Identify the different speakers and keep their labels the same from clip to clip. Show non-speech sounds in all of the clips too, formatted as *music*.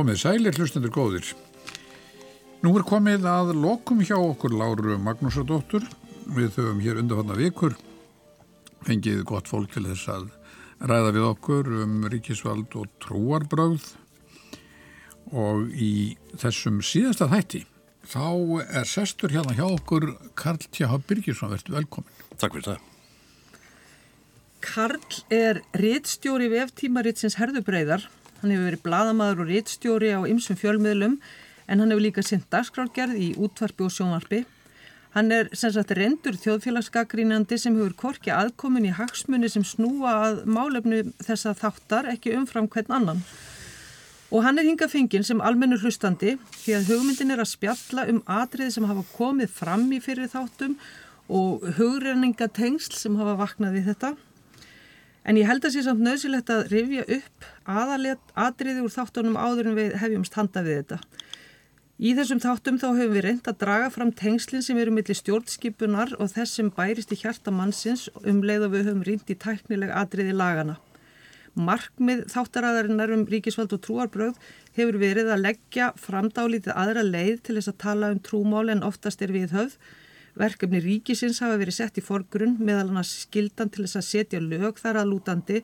Speaker 1: Komið sælir hlustendur góðir. Nú er komið að lokum hjá okkur Láru Magnúsadóttur. Við höfum hér undanfanna vikur fengið gott fólk til þess að ræða við okkur um ríkisvald og trúarbröð og í þessum síðasta þætti þá er sestur hérna hjá okkur Karl Tjáha Birgisson, verður velkomin.
Speaker 2: Takk fyrir það.
Speaker 3: Karl er réttstjóri veftímaritsins Herðubreiðar. Hann hefur verið bladamadur og réttstjóri á ymsum fjölmiðlum en hann hefur líka sendt dagskrálgerð í útvarpi og sjónvarpi. Hann er sem sagt reyndur þjóðfélagsgaggrínandi sem hefur korki aðkomin í hagsmunni sem snúa að málefnu þessa þáttar ekki umfram hvern annan. Og hann er hinga fenginn sem almennur hlustandi því að hugmyndin er að spjalla um atriði sem hafa komið fram í fyrir þáttum og hugrenningatengsl sem hafa vaknað við þetta. En ég held að sé samt nöðsilegt að rifja upp aðalet atriði úr þáttunum áður en við hefjumst handa við þetta. Í þessum þáttum þá hefum við reynd að draga fram tengslinn sem eru millir stjórnskipunar og þess sem bærist í hjarta mannsins um leið og við höfum reynd í tæknileg atriði lagana. Markmið þáttaræðarinnar um ríkisvald og trúarbröð hefur verið að leggja framdálítið aðra leið til þess að tala um trúmál en oftast er við höfð Verkefni ríkisins hafa verið sett í forgrunn meðal hann að skildan til þess að setja lög þar að lútandi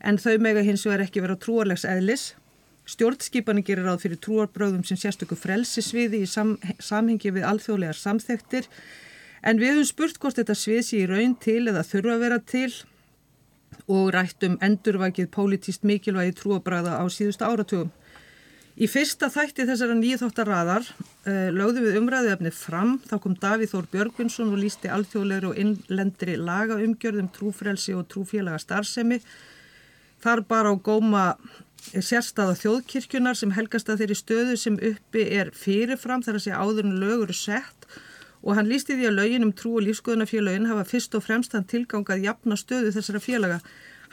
Speaker 3: en þau mega hins vegar ekki vera trúarlegs eðlis. Stjórnskipanin gerir ráð fyrir trúarbröðum sem sérstöku frelsisviði í sam, samhengi við alþjóðlegar samþektir en við höfum spurt hvort þetta svið sé í raun til eða þurfa að vera til og rættum endurvækið pólitíst mikilvægi trúabræða á síðustu áratugum. Í fyrsta þætti þessara nýðþóttarraðar uh, lögðu við umræðuefni fram, þá kom Davíð Þór Björgvinsson og lísti alþjóðlegur og innlendri lagaumgjörðum trúfrelsi og trúfélaga starfsemi. Þar bara á góma sérstaða þjóðkirkjunar sem helgast að þeirri stöðu sem uppi er fyrirfram þar að segja áður en lögur sett og hann lísti því að lögin um trú og lífskoðunafélagin hafa fyrst og fremst hann tilgangað jafna stöðu þessara félaga.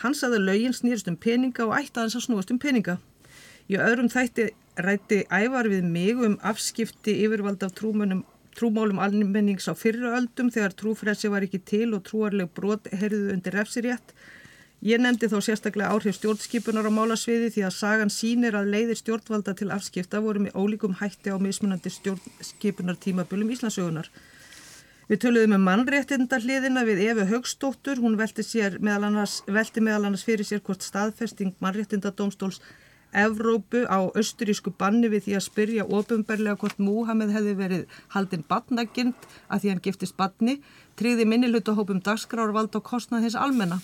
Speaker 3: Hann saði að lögin snýrst um peninga og ætti að hans að snúast um peninga. Í öðrum þætti rætti ævar við mig um afskipti yfirvald af trúmönum, trúmálum almennings á fyrraöldum þegar trúfrelsi var ekki til og trúarleg brot herðuðu undir refsirétt. Ég nefndi þá sérstaklega áhrif stjórnskipunar á málasviði því að sagan sínir að leiðir stjórnvalda til afskipta voru með ólíkum hætti á mismunandi stjórnskipunar tímabölum Íslandsögunar. Við töluðum um mannréttinda hliðina við Efi Högstóttur, hún velti, meðal annars, velti meðal annars fyrir sér hvort staðfesting mannréttindadómstóls Evrópu á austurísku banni við því að spyrja ofinberlega hvort Múhameð hefði verið haldinn badnagind að því hann giftist badni, tríði minnilutahópum dagskrárvald og kostnað hins almenna.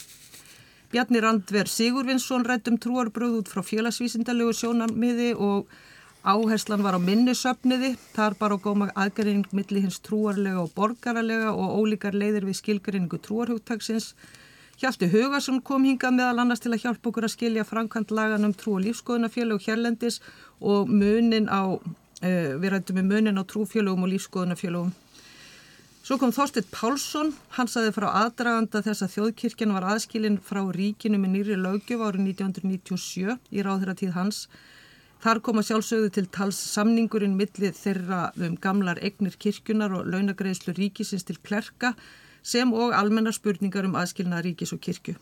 Speaker 3: Bjarni Randver Sigurvinsson rættum trúarbröð út frá félagsvísindalegu sjónarmiði og áherslan var á minnisöfniði, þar bara á góma aðgæring millir hins trúarlega og borgaralega og ólíkar leiðir við skilgrinningu trúarhugtagsins Hjalti Hugarsson kom hingað meðal annars til að hjálpa okkur að skilja framkvæmt lagan um trú og lífskoðunafélög hérlendis og munin á, uh, við rættum með munin á trúfélögum og lífskoðunafélögum. Svo kom Þorstit Pálsson, hann saði frá aðdraganda þess að þjóðkirkjan var aðskilin frá ríkinu með nýri lögjöf árið 1997 í ráðherra tíð hans. Þar koma sjálfsögðu til tals samningurinn millið þeirra um gamlar egnir kirkjunar og launagreðslu ríkisins til klerka sem og almennar spurningar um aðskilna ríkis og kirkju.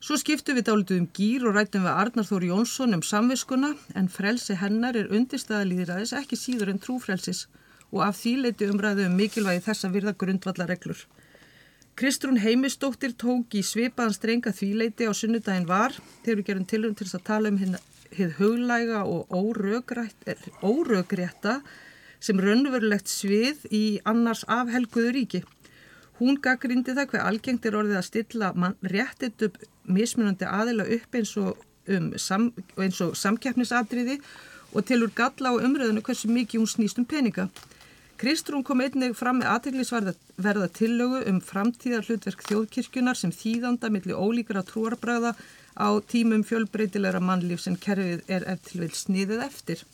Speaker 3: Svo skiptum við dálitið um gýr og rættum við Arnar Þóri Jónsson um samviskuna en frelsi hennar er undirstaðalýðiræðis ekki síður en trúfrelsis og af því leiti umræðu um mikilvægi þess að virða grundvallareglur. Kristrún Heimistóttir tók í svipaðan strenga þvíleiti á sunnudaginn var þegar við gerum tilum til þess að tala um hinn huglæga og órögrétta sem raunverulegt svið í annars afhelguðu ríki. Hún gaggrindi það hver algengt er orðið að stilla réttit upp mismunandi aðila upp eins og, um, sam, eins og samkeppnisadriði og tilur galla á umröðinu hversu mikið hún snýst um peninga. Kristrún kom einnig fram með aðteglisverða tillögu um framtíðar hlutverk þjóðkirkjunar sem þýðanda millir ólíkara trúarbræða á tímum fjölbreytilegra mannlíf sem kerfið er eftir vil sniðið eftir.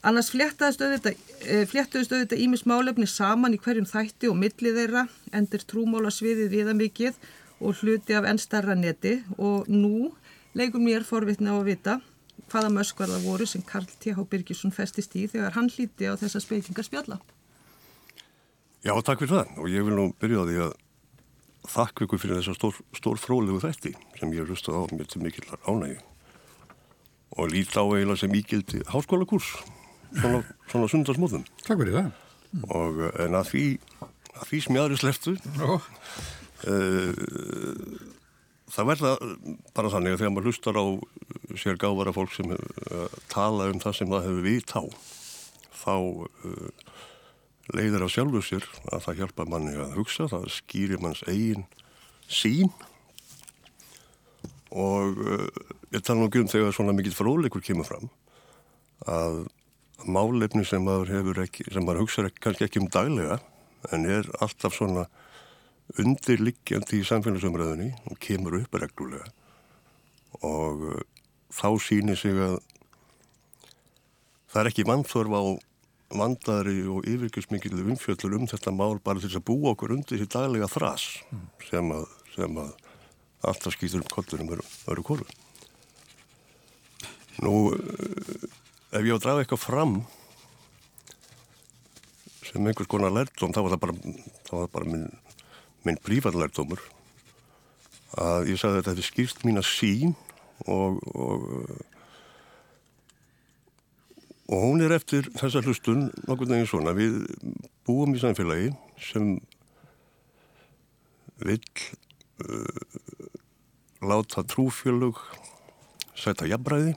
Speaker 3: Annars fléttaðist auðvitað ímis eh, málefni saman í hverjum þætti og millið þeirra, endur trúmála sviðið viða mikið og hluti af ennstarra neti og nú leikum mér forvitna á að vita hvaða möskvar það voru sem Karl T.H. Birgisson festist í þegar hann hlíti á þessa speikingar spjalla.
Speaker 2: Já, takk fyrir það og ég vil nú byrja á því að þakk ykkur fyrir þessa stór, stór fróðlegu þætti sem ég rustu á mér til mikillar ánægi. og lít á eiginlega sem ígildi háskólakurs svona, svona sundarsmóðum
Speaker 1: Takk fyrir það.
Speaker 2: og eh, en að því að því smjári sleftu
Speaker 1: Ó,
Speaker 2: það verða bara þannig að þegar maður hlustar á sér gáfara fólk sem uh, tala um það sem það hefur vit á þá uh, leiðir á sjálfu sér að það hjálpa manni að hugsa, það skýrir manns eigin sín og uh, ég tala nú ekki um þegar svona mikill fróðleikur kemur fram að málefni sem maður hefur ekki, sem maður hugsa kannski ekki um daglega en er alltaf svona undirliggjandi í samfélagsumræðinni og kemur upp reglulega og uh, þá sýnir sig að það er ekki mannþörf á vandari og yfirkjörsmikið umfjöllur um þetta mál bara til að búa okkur undir þessi daglega þras sem að, sem að alltaf skýtur um kollurum öru, öru kóru. Nú, uh, ef ég á að draga eitthvað fram sem einhvers konar lærdóm, þá var það bara, var bara minn, minn prífatlærdómur að ég sagði að þetta hefði skýrt mína sín og, og og hún er eftir þessa hlustun nokkur neginn svona, við búum í samfélagi sem vill uh, láta trúfjölug sæta jafnbræði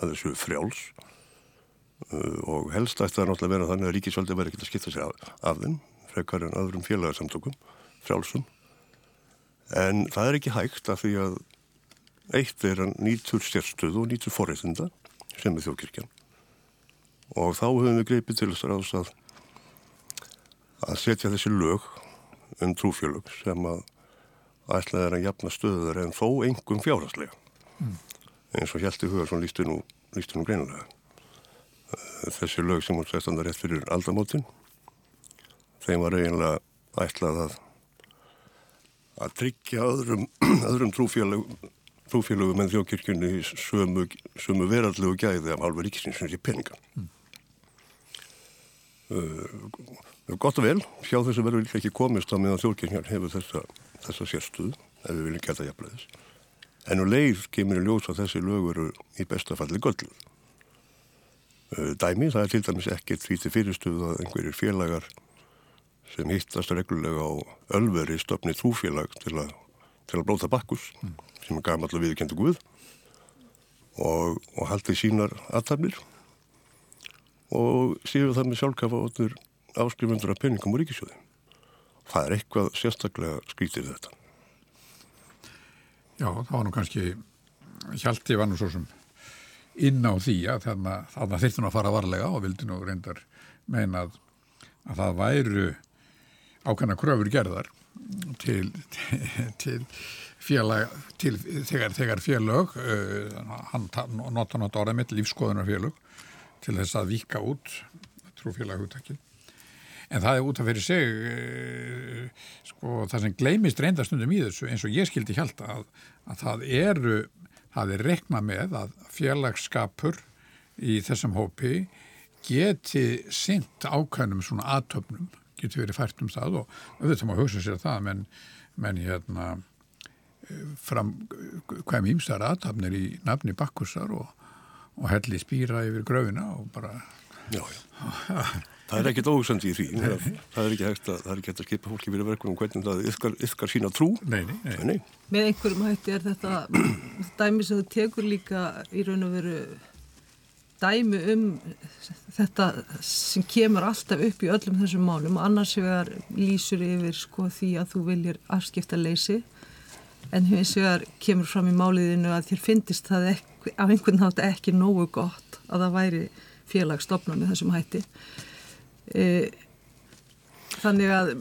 Speaker 2: að þessu frjáls og helst ætti það náttúrulega vera þannig að ríkisvöldi verði ekki að skipta sér af, af þeim frekar en öðrum félagsamtökum frjálsum. En það er ekki hægt af því að eitt er að nýtur sérstöðu og nýtur forreitunda sem er þjókirkjan og þá höfum við greipið til þess að að, að setja þessi lög um trúfjölug sem að ætlaði að jafna stöður en þó engum fjárhastlega mm. eins og Hjalti Hugarsson lístu nú, lístu nú greinilega þessi lög sem hún sett andar rétt fyrir aldamótin þeim var eiginlega ætlað að að tryggja öðrum, *clears throat* öðrum trúfélögum en þjókirkjunni sömu, sömu verallu og gæði af halva ríkisins sem sé peninga. Mm. Uh, gott og vel, hjá þessu verður líka ekki komist á meðan þjókirkjan hefur þessa, þessa sérstuð, ef við viljum geta jafnleðis. En og leið kemur í ljós að þessi lög eru í bestafalli göllu. Uh, dæmi, það er til dæmis ekkert því til fyrirstuð að einhverjir félagar sem hittast reglulega á ölveri stopni trúfélag til að, til að blóta bakkus. Mm sem er gama allar viðkendu Guð og, og haldið sínar aðtæmlir og séu það með sjálfkafa áttur áskrifundur af peningum og ríkisjóði. Það er eitthvað sérstaklega skrítið þetta.
Speaker 1: Já, það var nú kannski Hjalti var nú svo sem inn á því að þannig að þyrfti nú að fara varlega og vildi nú reyndar meina að, að það væru ákvæmna kröfur gerðar til, *laughs* til, félag til þegar, þegar félag uh, hann nota nota orðið mitt lífskoðunarfélag til þess að vika út trúfélaghugtakið en það er út af fyrir sig uh, sko það sem gleimist reyndastundum í þessu eins og ég skildi hjálta að, að það eru það er rekna með að félagskapur í þessum hópi geti sint ákveðnum svona aðtöfnum geti verið fært um það og auðvitað má hugsa sér það menn, menn hérna fram hvaðum ímstar aðtapnir í nafni bakkursar og, og helli spýra yfir gröfina og bara
Speaker 2: Já, já, það er ekkert ósandi í því það er ekki hægt að, það er ekki hægt að skipa fólki fyrir verkunum hvernig það yfkar sína trú
Speaker 1: nei, nei, nei.
Speaker 2: nei.
Speaker 3: Með einhverjum hætti er þetta dæmi sem þú tekur líka í raun og veru dæmi um þetta sem kemur alltaf upp í öllum þessum málum. Og annars vegar lýsur yfir sko því að þú viljir afskipta leysi en hins vegar kemur fram í máliðinu að þér finnist það ekki, af einhvern nátt ekki nógu gott að það væri félagsstofna með þessum hætti. E, þannig að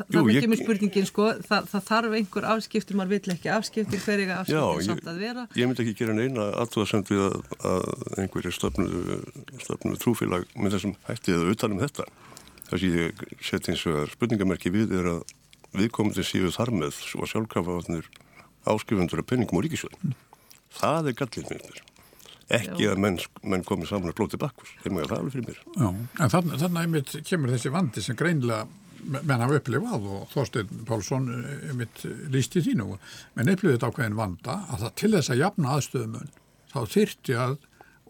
Speaker 3: þannig ég... kemur spurningin sko. Það, það þarf einhver afskiptur, maður vill ekki afskiptur hverja afskiptur samt að vera.
Speaker 2: Ég myndi ekki gera neina aðtúðasemt við að, að einhverju stofnu trúfélag með þessum hætti eða utanum þetta. Þess að ég seti eins og spurningamerki við er að viðkomandi síðu þar með svo sjálfkrafa áskrifundur af penningum og ríkisvöld mm. það er gallin með ekki Já. að menn, menn komið saman að blóti bakkus þeir maður það alveg fyrir mér.
Speaker 1: Já, en þannig, þannig einmitt kemur þessi vandi sem greinlega menn hafa upplifað og Þorstein Pálsson einmitt líst í þínu menn upplifið þetta ákveðin vanda að það til þess að jafna aðstöðumun þá þyrti að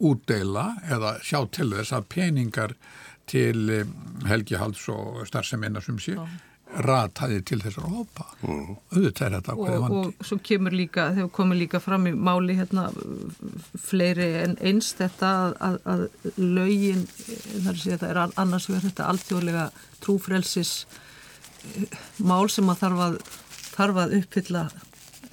Speaker 1: útdeila eða sjá til þess að peningar til um, helgihalds og starfseminna sem sé rataði til þessar hópa. Mm. auðvitað er þetta ákveði
Speaker 3: og,
Speaker 1: vandi.
Speaker 3: og svo kemur líka, þegar komur líka fram í máli hérna fleiri en eins þetta að, að, að lögin, þar sé þetta er annars verður þetta alþjóðlega trúfrelsis eh, mál sem að þarf að, þarf að uppfylla.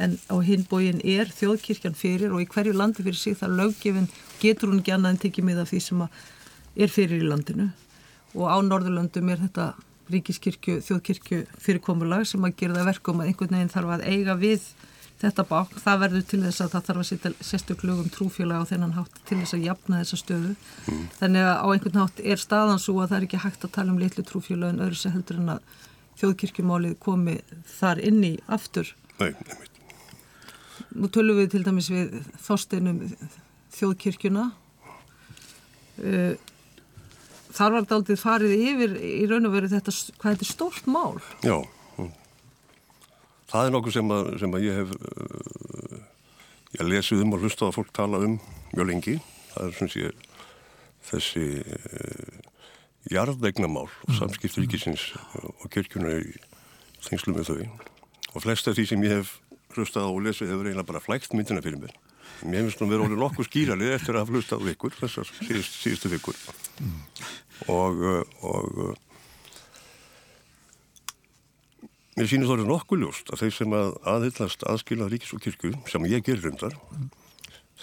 Speaker 3: En á hinbógin er þjóðkirkjan fyrir og í hverju landi fyrir sig það löggefin getur hún ekki annað en tekið með af því sem er fyrir í landinu. Og á Norðurlöndum er þetta ríkiskirkju, þjóðkirkju fyrirkomulag sem að gera það verkum að einhvern veginn þarf að eiga við þetta bák. Það verður til þess að það þarf að setja sérstöklugum trúfélag á þennan hátt til þess að jafna þessa stöðu. Mm. Þannig að á einhvern hátt er staðan svo að það er ekki hægt að tala um litlu trúfélag en öðru sem heldur en að þjóðkirkjumálið komi þar inn í aftur.
Speaker 2: Nei, nefnir.
Speaker 3: Nú tölum við til dæmis við þósteinum þjóðkirkjuna. Uh, þar var þetta aldrei farið yfir í raun og veru þetta, hvað þetta er stórt mál.
Speaker 2: Já, það er nokkuð sem að, sem að ég hef uh, ég lesið um og hlustað að fólk tala um mjög lengi. Það er svona sér þessi uh, jarðvegnamál og mm. samskipt ríkisins og kirkjuna í þingslum með þau. Og flest af því sem ég hef hlustað á og lesið hefur eiginlega bara flægt myndina fyrir mér. Mér finnst nú verið orðið nokkuð skýralið eftir að hafa hlustað á vikur, þessar síðust, síðustu vikur. Mm og, uh, og uh, mér sýnir þó nokkuð ljóst að þeir sem að aðhyllast aðskila ríkis og kirkju, sem ég gerir um þar mm.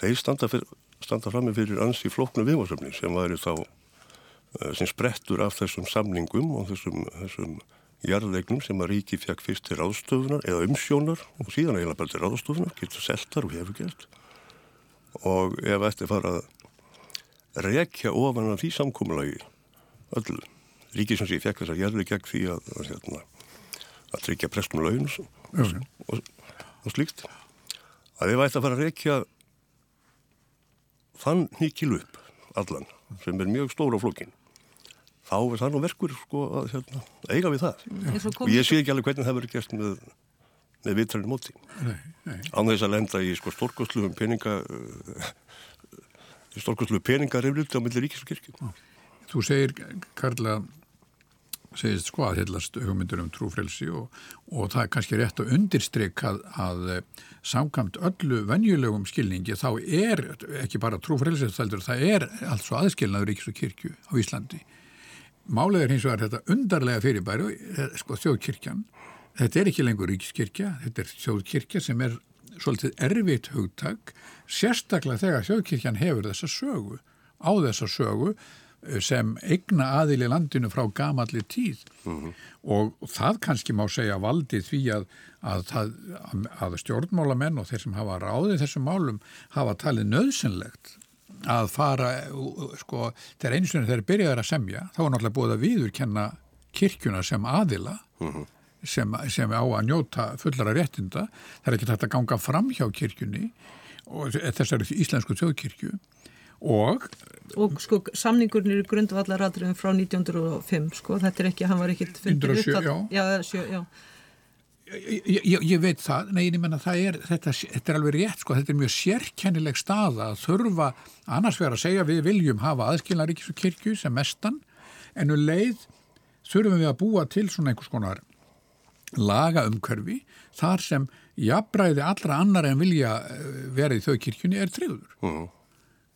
Speaker 2: þeir standa, fyr, standa fram með fyrir ansi flóknu viðvársöfni sem væri þá uh, sem sprettur af þessum samningum og þessum, þessum jarðvegnum sem að ríki fjakk fyrst til ráðstöfunar eða umsjónar og síðan eiginlega bara til ráðstöfunar, getur seltar og hefur gert og ef eftir fara að rekja ofan af því samkómulagi öll ríkið sem sé fekk þess að gerði gegn því að, að, hérna, að tryggja prestum laun og, og, og, slíkt að við vært að fara að rekja þann nýkil upp allan sem er mjög stóra flokkin þá er það nú verkur sko að hérna, eiga við það. Og ég sé ekki alveg hvernig það verður gert með, með vitræðin móti. Án þess að lenda í sko stórkoslu peninga stórkoslu peningarefluti á milli ríkis og kirkjum
Speaker 1: Þú segir, Karla, segist sko að heilast hugmyndur um trúfrelsi og, og það er kannski rétt að undirstryka að, að samkamt öllu venjulegum skilningi þá er ekki bara trúfrelsi það er allt svo aðskilnaður ríkis og kirkju á Íslandi. Málega er hins vegar þetta undarlega fyrirbæri, eh, sko þjóðkirkjan, þetta er ekki lengur ríkiskirkja, þetta er þjóðkirkja sem er svolítið erfitt hugtak, sérstaklega þegar þjóðkirkjan hefur þessa sögu, á þessa sögu sem eigna aðil í landinu frá gamalli tíð mm -hmm. og það kannski má segja valdi því að, að, að, að stjórnmálamenn og þeir sem hafa ráðið þessum málum hafa talið nöðsynlegt að fara, sko, þegar eins og þeir byrjaður að semja, þá er náttúrulega búið að viðurkenna kirkjuna sem aðila mm -hmm. Sem, sem á að njóta fullara réttinda, það er ekki þetta að ganga fram hjá kirkjunni og þessari íslensku þjóðkirkju. Og
Speaker 3: og sko samningurinn eru grundvallaratriðum frá 1905 sko, þetta er ekki, hann var ekki
Speaker 1: 1907, já.
Speaker 3: Já, sjö, já.
Speaker 1: Ég, ég, ég veit það, nei, ég menna það er þetta, þetta er alveg rétt, sko, þetta er mjög sérkennileg staða að þurfa annars vera að segja við viljum hafa aðskilna ríkis og kirkju sem mestan en um leið þurfum við að búa til svona einhvers konar laga umkörfi þar sem jafnbræði allra annar en vilja eh, vera í þau kirkjunni er triður. Mhm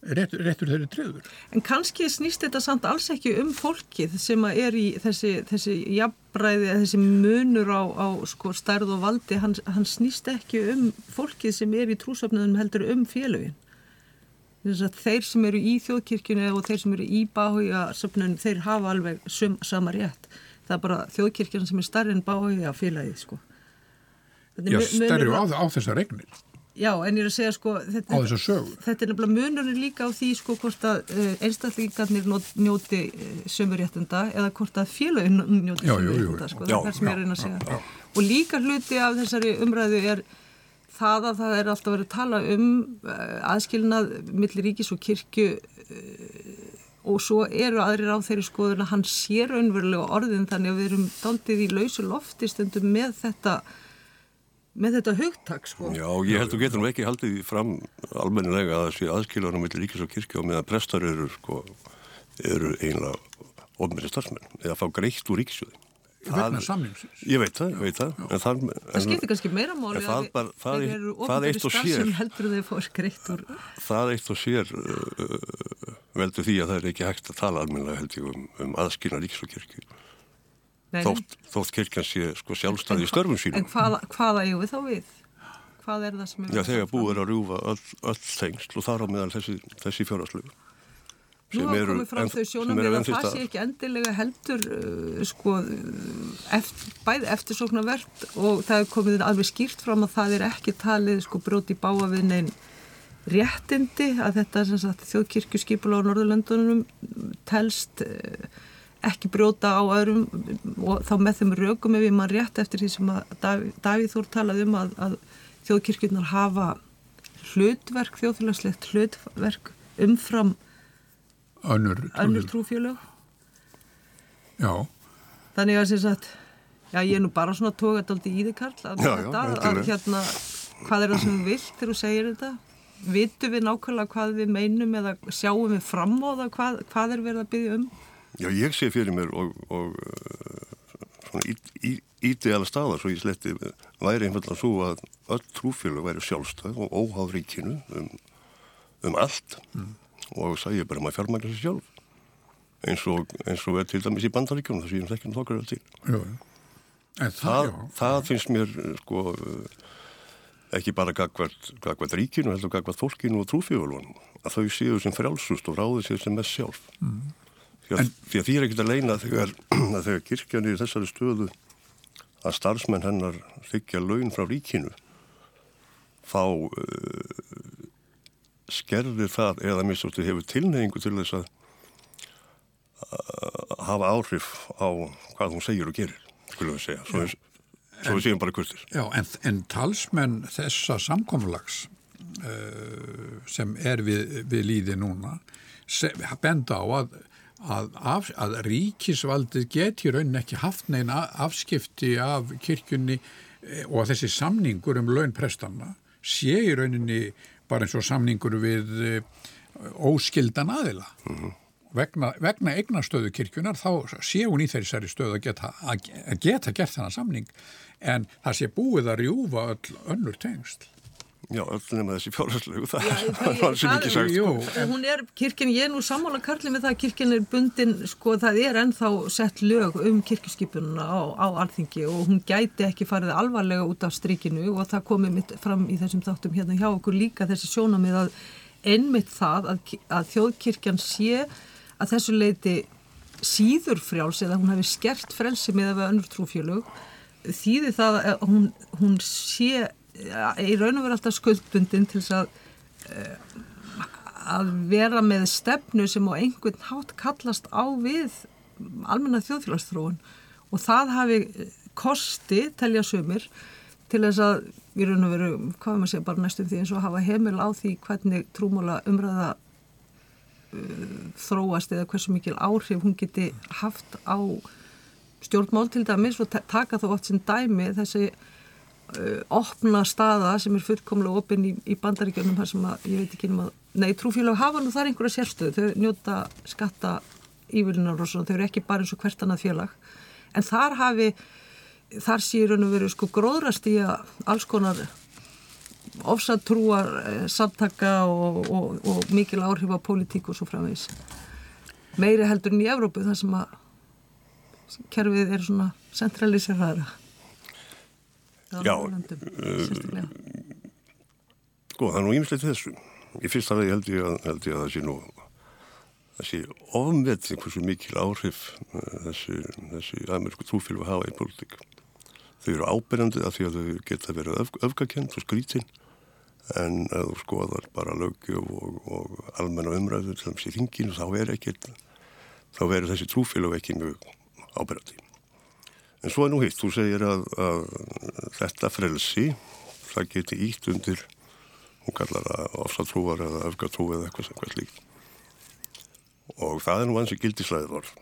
Speaker 1: réttur, réttur þeirri trefur.
Speaker 3: En kannski snýst þetta samt alls ekki um fólkið sem er í þessi, þessi jafnbræði, þessi munur á, á sko, stærð og valdi, hann, hann snýst ekki um fólkið sem er í trúsöfnunum heldur um félögin. Þeir sem eru í þjóðkirkjunu og þeir sem eru í báhuga söfnunum, þeir hafa alveg sum, sama rétt. Það er bara þjóðkirkjana sem er starri en báhuga félagið, sko.
Speaker 1: Já, starri á, á þessa regnir.
Speaker 3: Já, en ég er að segja sko
Speaker 1: þetta,
Speaker 3: þetta er nefnilega munurinn líka á því sko hvort að uh, einstaklingarnir njóti uh, sömuréttunda eða hvort að félagin njóti sömuréttunda sko, það er það sem ég er að reyna að segja já, já. og líka hluti af þessari umræðu er það að það er alltaf verið að tala um uh, aðskilnað millir ríkis og kirkju og svo eru aðrir á þeirri skoðun að hann sér önverulega orðin þannig að við erum daldið í lausu lofti stundum með þetta með þetta hugtak sko.
Speaker 2: Já, ég held að getur nú ekki haldið fram almennilega að þessi aðskiljanum millir ríkis og kirkja og meðan prestar eru sko, eru einlega ofnverið starfsmenn eða fá greitt úr ríkisjóði.
Speaker 1: Vegna samningsins.
Speaker 2: Ég veit það, ég veit það. En það,
Speaker 3: það skiptir kannski meira máli
Speaker 2: það,
Speaker 3: að
Speaker 2: það,
Speaker 3: eru
Speaker 2: það eitt
Speaker 3: ofnverið
Speaker 2: og sér
Speaker 3: starfsmenn heldur þeir fór greitt úr.
Speaker 2: Það eitt og sér uh, veldur því að það er ekki hægt að tala almennilega held ég um, um aðskilna ríkis og kirkju. Þótt, þótt kirkjan sé sko sjálfstæði í störfum sínum.
Speaker 3: En hvaða, hvaða eigum við þá við? Hvað er það sem er
Speaker 2: Já, þegar búið er að rjúfa öll, tengsl og þar á meðal þessi, þessi fjárhastlegu.
Speaker 3: Nú hafa komið fram þau sjónamið að það sé ekki endilega heldur uh, sko, eftir, bæði eftirsóknarvert og það er komið alveg skýrt fram að það er ekki talið sko, bróti báa við neinn réttindi að þetta þjóðkirkju skipula á Norðurlöndunum telst uh, ekki brjóta á öðrum og þá með þeim rögum ef ég mann rétt eftir því sem að Davíð, Þór talaði um að, að þjóðkirkjunar hafa hlutverk, þjóðfélagslegt hlutverk umfram
Speaker 1: önnur,
Speaker 3: trúfélög.
Speaker 1: Já.
Speaker 3: þannig að sem sagt já ég er nú bara svona tókat aldrei í þig Karl að,
Speaker 2: Já, já,
Speaker 3: að, að hérna hvað er það sem við vilt þegar þú segir þetta vitum við nákvæmlega hvað við meinum eða sjáum við fram á það hvað, hvað er verið að byggja um
Speaker 2: Já, ég sé fyrir mér og, og uh, svona ídeala staðar svo ég sletti væri einfallega svo að öll trúfélag væri sjálfstæð og óháð ríkinu um, um allt og sæði bara maður fjármækla sér sjálf eins og, eins og er til dæmis í bandaríkjunum þess að ég þekkjum þokkar vel til.
Speaker 1: Jú, jú. Það,
Speaker 2: Það,
Speaker 1: já.
Speaker 2: það finnst mér sko ekki bara gagvart ríkinu heldur gagvart fólkinu og trúfélagunum að þau séu sem frjálsust og ráði séu sem mest sjálf. Mm. því, að, því að því er ekkert að leina þegar, *clears throat* að þegar kirkjan er í þessari stöðu að starfsmenn hennar þykja laun frá ríkinu þá uh, skerðir það eða minnst hefur tilneyingu til þess að uh, hafa áhrif á hvað hún segir og gerir skulum við segja, svo, svo við segjum bara kurtir
Speaker 1: Já, en, en talsmenn þessa samkomlags uh, sem er við, við líði núna sem, benda á að, að, af, að ríkisvaldið geti raunin ekki haft neina afskipti af kirkjunni eh, og að þessi samningur um launprestanna sé í rauninni bara eins og samningur við uh, óskildan aðila. Vegna, vegna eignastöðu kirkjunar þá sé hún í þeirri stöðu að geta, að, að geta gert þennan samning en það sé búið að rjúfa öll önnur tengsl.
Speaker 2: Já, öll nema þessi fjárhæslegu, það, *laughs* það,
Speaker 3: það-
Speaker 2: það ekki
Speaker 3: er-
Speaker 2: sagt.
Speaker 1: Jú,
Speaker 2: sko.
Speaker 3: En hún er, kirkjan, ég er nú sammála Karli með það að kirkjan er bundin, sko það er ennþá sett lög um kirkjuskipununa á, á alþingi og hún gæti ekki farið alvarlega út af strikinu og það komið mitt fram í þessum þáttum hérna hjá okkur líka þessi sjónamið að einmitt það að, að þjóðkirkjan sé að þessu leiti síður frjáls eða hún hefði skert frelsi með að við önnur trúfjölug þýði það að hún, hún sé í raun og vera alltaf skuldbundin til að að vera með stefnu sem á einhvern hátt kallast á við almenna þjóðfélagsþróun. Og það hafi kosti, telja sumir, til þess að við raun og veru, hvað er maður að segja, bara næstum því eins og hafa heimil á því hvernig trúmóla umræða þróast eða hversu mikil áhrif hún geti haft á stjórnmál til dæmis og ta- taka þá oft sem dæmi þessi uh, opna staða sem er fullkomlega opinn í, í bandaríkjörnum þar sem að ég veit ekki um að nei, trúfélag hafa nú þar einhverja sérstöðu. Þau njóta skatta ívillinar og svona, þau eru ekki bara eins og hvert annað félag. En þar hafi þar sé í raun og veru sko gróðrast í að alls konar ofsatrúar eh, samtaka og, og, og mikil áhrif á pólitík og svo framvegis meiri heldur en í Evrópu þar sem að kerfið er svona centraliseraðara
Speaker 2: Já,
Speaker 3: uh,
Speaker 2: Sko, það er nú ímislegt þessu. Í fyrsta vegi held held ég að það sé nú það sé ofnvett hversu mikil áhrif uh, þessi, þessi amerísku trúfélgu hafa í politík. Þau eru ábyrjandi af því að þau geta verið öf, öfgakent og skrítin en að þú skoðar bara lögjöf og, og almenna umræðu til þess í ringinu þá er ekkert þá verður þessi trúfélgu ekki mjög ábyrjandi. En svo er nú hitt, þú segir að, að þetta frelsi, það geti ítt undir, hún kallar það ofsatrúar eða öfgatrú eða eitthvað sem hvað slíkt. Og það er nú ansi gildislæðið orð.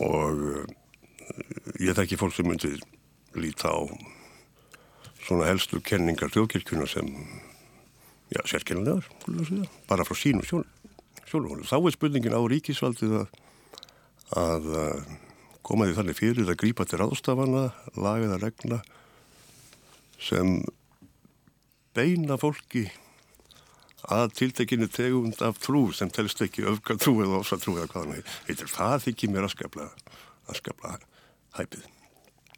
Speaker 2: Og uh, ég þekki fólk sem myndir líta á svona helstu kenningar þjóðkirkjuna sem já, sérkennilegar, bara frá sínu sjónum. Þá er spurningin á ríkisvaldið að, að koma því þannig fyrir að grípa til ráðstafana, lagið að regna sem beina fólki að tiltekinu tegund af trú sem telst ekki öfka trú eða ósa trú eða hvað hann heitir. Það þykir mér að skapla, að skapla hæpið.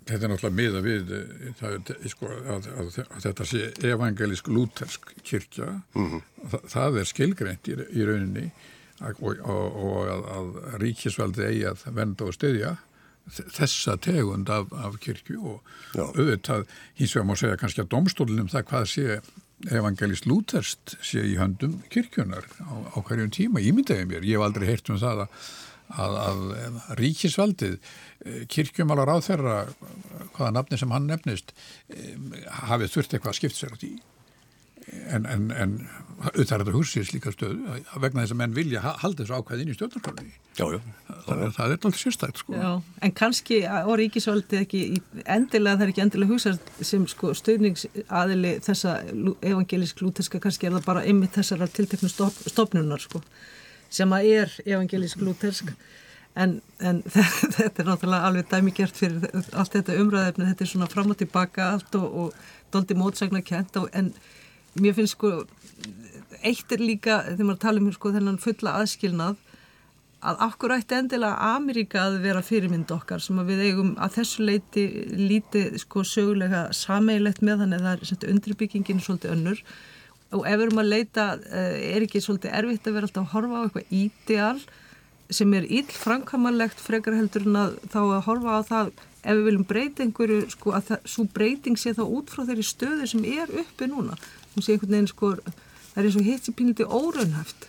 Speaker 1: Þetta er náttúrulega miða við eh, það, sko, að, að, að þetta sé evangelisk lútersk kirkja. Mm -hmm. það, það er skilgreint í, í rauninni og, og, og að, að ríkisvaldi eigi að venda og styðja þessa tegund af, af kirkju og Já. auðvitað hins vegar má segja kannski að domstólunum það hvað sé evangelist lúterst sé í höndum kirkjunar á, á hverjum tíma, ímyndaði mér, ég hef aldrei heyrt um það að, að, að ríkisvaldið eh, kirkjumálar á þeirra hvaða nafni sem hann nefnist eh, hafið þurft eitthvað að skipta sér á því en, en, en auðvitað er þetta húsins líka stöðu vegna þess að menn vilja halda þessu ákvæðin í stjórnarkvæðinni það, það er alltaf sérstækt sko.
Speaker 3: En kannski og ríkisvöldi ekki endilega það er ekki endilega hugsað sem sko, stöðningsaðili þessa evangelísk lúteska kannski er það bara ymmið þessara tilteknu stop, stopnunar sko, sem að er evangelísk lútesk en, en *laughs* þetta er náttúrulega alveg dæmigert fyrir allt þetta umræðefni þetta er svona fram og tilbaka allt og, og doldi mótsagna kent en mér finnst sko eitt er líka, þegar maður tala um sko, þennan fulla aðskilnað að okkur ætti endilega Ameríka að vera fyrirmynd okkar sem við eigum að þessu leiti lítið sko sögulega sameigilegt með þannig að það er undirbyggingin svolítið önnur og ef við erum að leita eh, er ekki svolítið erfitt að vera alltaf að horfa á eitthvað ídeal sem er íll framkamalegt frekar heldur en að þá að horfa á það ef við viljum breyta einhverju sko að það, svo breyting sé þá út frá þeirri stöðu sem er uppi núna hún sé einhvern veginn sko það er eins og hitt sem pínliti óraunhæft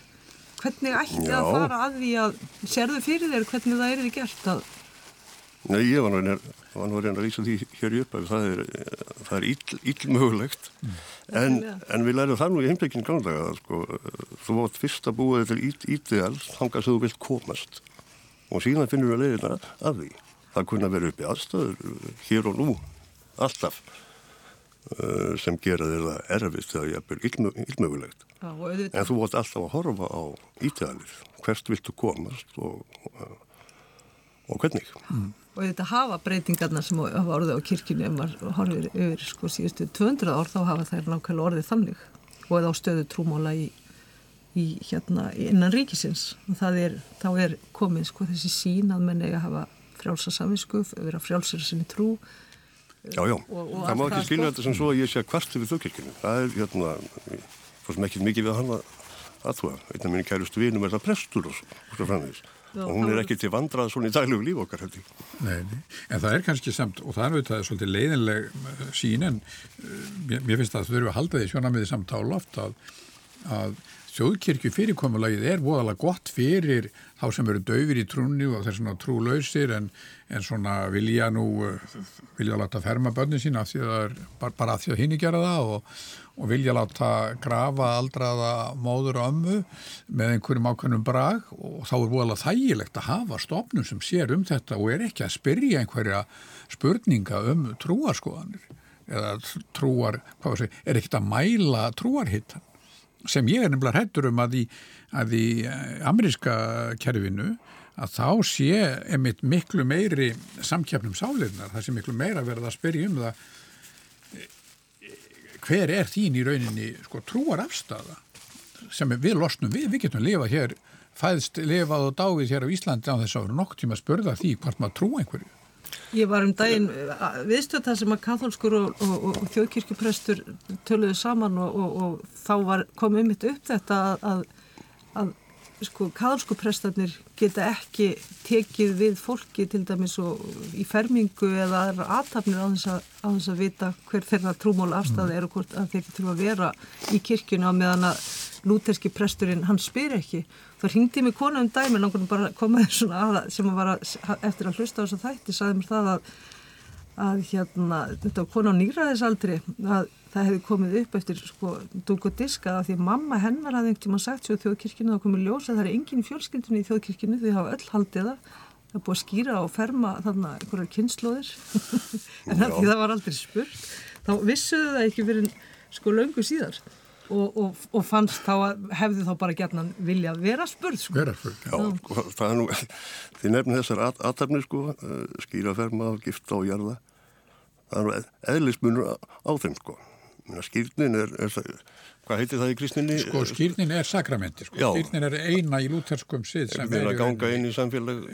Speaker 3: hvernig ætti Já. að fara að því að sérðu fyrir þér hvernig það er því gert að
Speaker 2: Nei, ég var nú að reyna að lýsa því hér upp að það er, það er ill, ill mögulegt. Mm. en, en við lærum það nú í heimleikinu ganglega sko, þú vart fyrst að búa þetta ídeal þangast þú vilt komast. Og síðan finnur við að leiðina að því. Það kunna vera upp í aðstöður hér og nú, alltaf Uh, sem gera þér það erfist þegar ég er illmögulegt en þú vart alltaf að horfa á ítaðanir hvert viltu komast og, og, og hvernig? Mm.
Speaker 3: Og þetta hafa breytingarna sem hafa orðið á kirkjunni ef maður horfir yfir sko síðustu 200 ár þá hafa þær nákvæmlega orðið þannig. Og eða á stöðu trúmóla í, í hérna innan ríkisins. Og er, þá er komið sko þessi sín að menn eiga að hafa frjálsa saminsku, vera frjálsir sinni trú.
Speaker 2: Já, já, og, og það má ekki skilja þetta sem svo að ég sé að kvartu við þjókirkjunni. Það er, hérna, fórst með ekki mikið við að hann aðtúa. Einnig að minni kærustu vinum er það prestur og svo framvegis. Og hún er ekki til vandrað svona í daglegu líf okkar, held ég.
Speaker 1: Nei, nei, en það er kannski samt, og það er auðvitað svolítið leiðinleg uh, sín, en uh, mér, mér finnst að þau eru að halda því sjóna með því samtála oft að, að þjóðkirkju fyrirkomulagið er voðalega gott fyrir þá sem eru döfir í trúni og þeir svona trúlausir en, en svona vilja nú vilja láta ferma börnin sín af því að það er bara, bara af því að hinn gera það og, og vilja láta grafa aldraða móður og ömmu með einhverjum ákveðnum brag og þá er voðalega þægilegt að hafa stofnum sem sér um þetta og er ekki að spyrja einhverja spurninga um trúarskoðanir eða trúar, hvað var það, er ekkert að mæla trúarhittan sem ég er nefnilega hættur um að í, að í eh, ameríska kerfinu að þá sé einmitt miklu meiri samkjafnum sáleirnar, það sé miklu meira verið að spyrja um það hver er þín í rauninni sko trúar afstafa sem við losnum við, við getum lifað hér fæðst lifað og dáið hér á Íslandi á þess að vera nokk tíma að spörða því hvort maður trú einhverju.
Speaker 3: Ég var um daginn viðstöð það sem að katholskur og, og, og, og þjóðkirkjuprestur töluðu saman og þá var, kom um mitt upp þetta að, að, að sko, katholskuprestarnir geta ekki tekið við fólki til dæmis í fermingu eða aðtapnir á þess að, á þess að vita hver þeirra trúmóla afstæði er og hvort að þeir þurfa að vera í kirkjuna meðan að lúterski presturinn, hann spyr ekki. Það ringdi mig konu um dæmi langar bara komaði svona aða sem að vara eftir að hlusta á þess að þætti, saði mér það að, að hérna þetta var konu á nýraðisaldri að það hefði komið upp eftir sko dúk og diska að því mamma hennar hafði einhvern tíma sagt svo þjóðkirkina þá komið ljósa það er enginn fjölskyldunni í þjóðkirkinu því hafa öll haldið það. Það búið að skýra og ferma þarna einhverjar kynnslóðir *laughs* en það, það var aldrei spurt. Þá vissuðu það ekki fyrir sko löngu síðar. Og, og, og fannst þá að hefðu þá bara gætnan vilja vera spurð sko.
Speaker 1: Vera spurð,
Speaker 2: já. Sko, það er nú, *laughs* þið nefnir þessar at atarni sko, uh, skýraferma, gifta og jarða, það er nú eðlismunur á þeim sko. Skýrnin er, er hvað heitir það í kristninni?
Speaker 1: Sko skýrnin er sakramenti, sko. skýrnin er eina í lúterskum sið sem
Speaker 2: er að ganga inn í samfélag,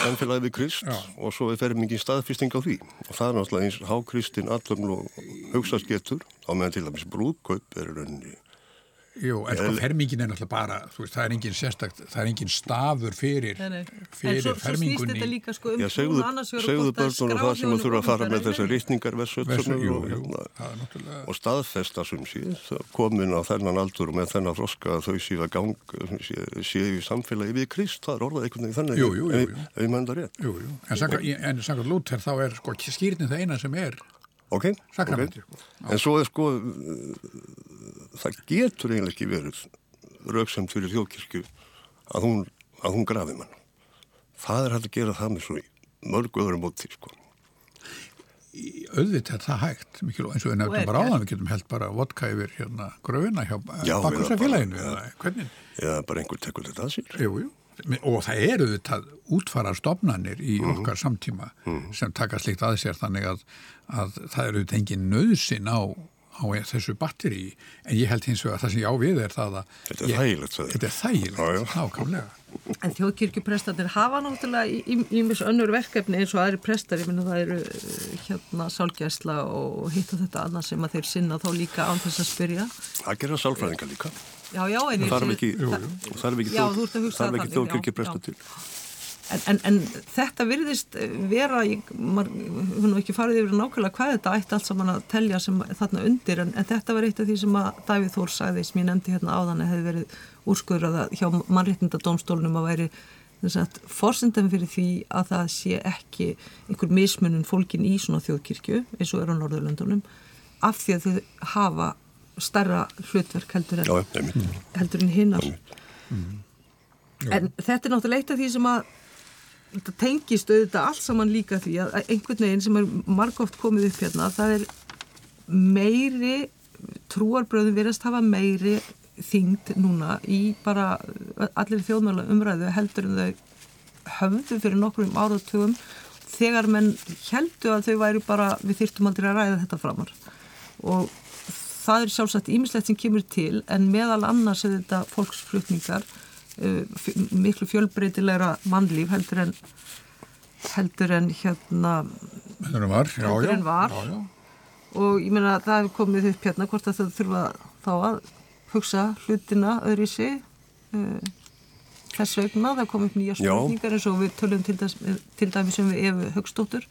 Speaker 2: samfélagi við krist Já. og svo er fermingin staðfýsting á því og það er náttúrulega eins hákristinn allum og hugsaðs getur á meðan til dæmis brúðkaup er rauninni
Speaker 1: Jú, en sko fermingin er náttúrulega bara, þú veist, það er engin sérstakt, það er engin stafur fyrir,
Speaker 3: nei, nei.
Speaker 1: fyrir
Speaker 3: svo,
Speaker 1: fermingunni.
Speaker 3: En svo snýst þetta líka sko um
Speaker 2: Já, segðu, segðu börnunum það sem þú þurfa að fara með þessar og, hérna, og staðfesta sem sé, komin á þennan aldur og með þennan froska að þau séu að gang, séu í samfélagi við Krist, það er orðað einhvern veginn þannig,
Speaker 1: jú, jú, jú,
Speaker 2: ef ég menn það rétt.
Speaker 1: Jú, jú, en samkvæmt Lúther þá er sko skýrnin það eina sem er
Speaker 2: Ok,
Speaker 1: sakramenti.
Speaker 2: Okay. En svo er sko það getur eiginlega ekki verið rauksamt fyrir þjóðkirkju að hún, að hún grafi mann það er hægt að gera það með svo mörgu öðrum móti sko.
Speaker 1: auðvitað er það hægt mikil, eins og við nefndum bara áðan við getum held bara vodka yfir hérna gröfina hjá bakkursafélaginu eða hvernig
Speaker 2: Já, bara einhver tekur þetta að sér
Speaker 1: Jú, jú og það eru þetta útfara stofnanir í mhm. okkar samtíma mm -hmm. sem taka slikt að sér þannig að, að það eru tengið nöðsin á á þessu batteri en ég held hins vegar að það sem ég á við er það að
Speaker 2: Þetta er þægilegt
Speaker 1: Þetta er þægilegt, nákvæmlega.
Speaker 3: En þjóðkirkjuprestanir hafa náttúrulega ímis önnur verkefni eins og aðri prestar. Ég minna það eru hérna sálgæsla og hitta þetta annað sem að þeir sinna þá líka án þess að spyrja.
Speaker 2: Það gera sálfræðinga líka.
Speaker 3: Já, já, en
Speaker 2: það er ekki þjóðkirkjupresta til
Speaker 3: En, en, en þetta virðist vera, maður hefur nú ekki farið yfir nákvæmlega hvað þetta ætti allt saman að telja sem þarna undir en, en þetta var eitt af því sem að Davíð Þór sagði sem ég nefndi hérna áðan að hefði verið úrskurðað hjá mannréttindadómstólunum að væri fórsendum fyrir því að það sé ekki einhver mismunum fólkin í svona þjóðkirkju eins og er á Norðurlöndunum af því að þau hafa starra hlutverk heldur en,
Speaker 2: Já,
Speaker 3: heldur en hinnar. Mm. En þetta er náttúrulega eitt af því sem að þetta tengist auðvitað allt saman líka því að einhvern veginn sem er margóft komið upp hérna það er meiri trúarbröðum verðast hafa meiri þyngd núna í bara allir þjóðmjöla umræðu heldur en þau höfðu fyrir nokkrum áratugum þegar menn heldu að þau væri bara við þyrtum aldrei að ræða þetta framar. Og það er sjálfsagt ímislegt sem kemur til en meðal annars er þetta fólksflutningar miklu fjölbreytilegra mannlíf heldur en heldur en hérna
Speaker 1: heldur en var, já,
Speaker 3: heldur en var.
Speaker 1: Já, já.
Speaker 3: og ég meina það hefur komið upp hérna hvort að þau þurfa þá að hugsa hlutina öðru í sig uh, þess vegna. Það kom upp nýja spurningar eins og við tölum til, dæs, til dæmi sem við Efu Högstóttur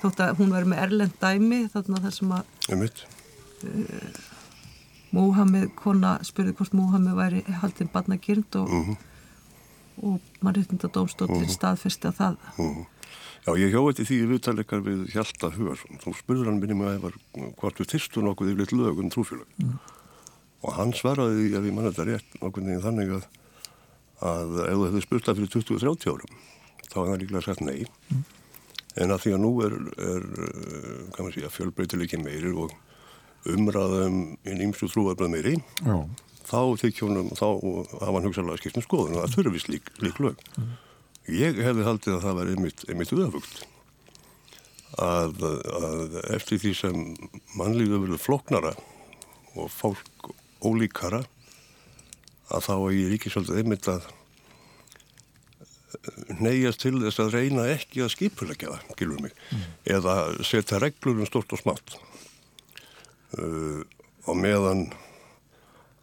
Speaker 3: þótt að hún verður með erlend dæmi þarna þar sem að uh, Móhamed kona spurði hvort Móhamed væri haldinn barnagirnd og, mm -hmm. og mannreitnda dómstóttir mm -hmm. staðfesti að það mm -hmm.
Speaker 2: Já, ég hjóði því viðtalikar við Hjalta Hugarsson þú spurður hann minni með að hvort við tyrstum nokkuð yfirleitt lög um trúfélag mhm. og hann svaraði því að við manna þetta rétt nokkuð nefnir þannig að að ef þú hefði spurt það fyrir 20-30 árum þá er það líklega sagt nei mhm. en að því að nú er, er kannar sé umræðum í nýmsu trúarbröð meiri Já. þá þykjónum þá hafa hann hugsalega skiptum skoðun og það þurfi slík, slík lög mm. ég hefði haldið að það var einmitt, einmitt uðafugt að, að eftir því sem mannlíðu verið floknara og fólk ólíkara að þá er ég ríkisvöldið einmitt að neyjast til þess að reyna ekki að skipulegja það, gilur mig, mm. eða setja reglur um stort og smátt uh, á meðan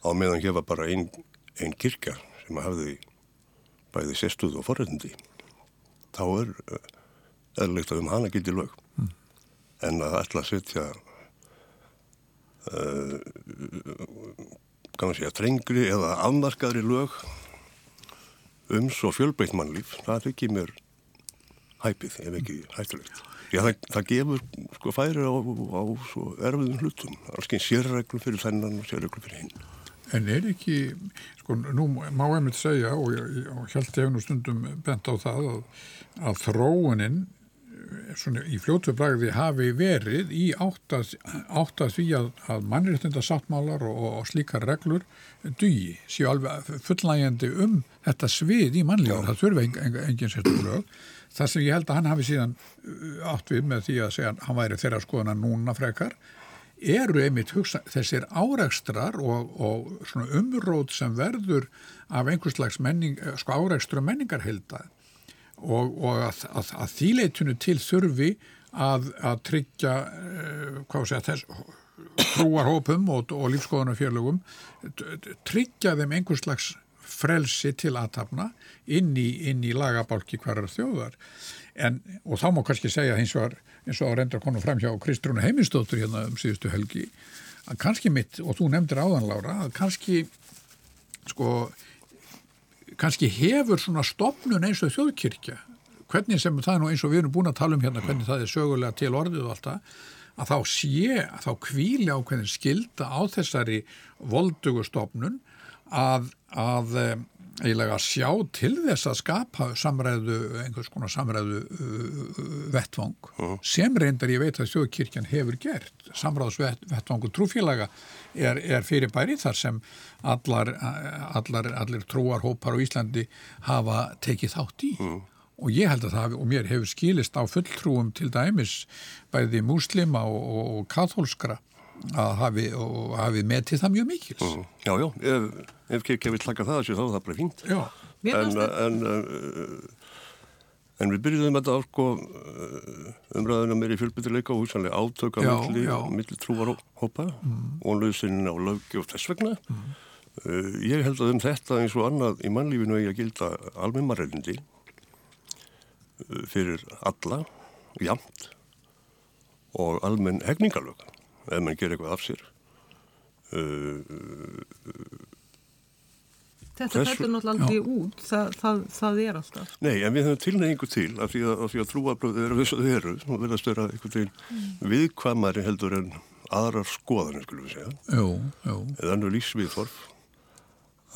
Speaker 2: á meðan hefa bara einn ein kirkja sem hafði bæði sérstuð og forrætindi þá er uh, eðlilegt að um hana gildi lög mm. en að ætla að setja uh, kannan segja trengri eða afmarkaðri lög um svo fjölbreytt mannlíf það er ekki mér hæpið ef ekki hættulegt Já, það, það gefur sko færi á, á erfiðum hlutum. Alls sérreglum fyrir þennan og sérreglum fyrir hinn.
Speaker 1: En er ekki, sko, nú má ég mitt segja og, og held ég nú stundum bent á það að, að þróuninn svona í fljótu bragði hafi verið í áttað, áttað því að, að mannréttinda sáttmálar og, og slíkar reglur dugi, séu alveg fullægjandi um þetta svið í mannlífur, það þurfa engin, engin, engin sérstaklega Það sem ég held að hann hafi síðan uh, átt við með því að segja að hann væri þeirra skoðana núna frekar, eru einmitt hugsa, þessir árækstrar og, og umrót sem verður af einhverslags menning, sko árækstur og menningarhildað og, og að, að, að þýleitunu til þurfi að, að tryggja uh, hvað sé að þess trúarhópum og, og lífskoðunarfjörlugum tryggja þeim einhvers slags frelsi til aðtapna inn í, inn í lagabálki hverjar þjóðar. En, og þá má kannski segja eins og, eins og reyndar konu fram hjá Kristrúna Heimistóttur hérna um síðustu helgi að kannski mitt, og þú nefndir áðanlára að kannski sko kannski hefur svona stopnun eins og þjóðkirkja hvernig sem það er nú eins og við erum búin að tala um hérna hvernig það er sögulega til orðið og allt það að þá sé, að þá kvíli á hvernig skilda á þessari voldugu stopnun að, að eiginlega sjá til þess að skapa samræðu, einhvers konar samræðu uh, vettvang uh. sem reyndar ég veit að þjóðkirkjan hefur gert samræðsvettvangu trúfélaga er, er fyrir bæri þar sem allar, allar, allir trúarhópar á Íslandi hafa tekið þátt í uh. og ég held að það og mér hefur skilist á fulltrúum til dæmis bæði múslima og, og, og katholskra að hafi, hafi metið það mjög mikils. Mm.
Speaker 2: Já, já, ef, ef kirkja vil taka það þá er það bara fínt.
Speaker 1: Já.
Speaker 2: En, en, uh, en við byrjuðum þetta á sko, uh, umræðuna meir í fjölbyttileika og húsanlega átöka milli, milli trúarhópa mm. og lausinna og löggi og þess vegna. Mm. Uh, ég held að um þetta eins og annað í mannlífinu er að gilda almenmarreilindi fyrir alla, jamt og almenn hegningalög ef mann gerir eitthvað af sér. Uh,
Speaker 3: Þetta fættur náttúrulega aldrei út. Það, það, það er alltaf.
Speaker 2: Nei, en við höfum tilneyingu til af því að, að trúabröðu eru þess að þau eru og verðast vera eitthvað til mm. viðkvamari heldur en aðrar skoðanir skulum við segja.
Speaker 1: Jú, jú.
Speaker 2: eða annu lífsviðþorf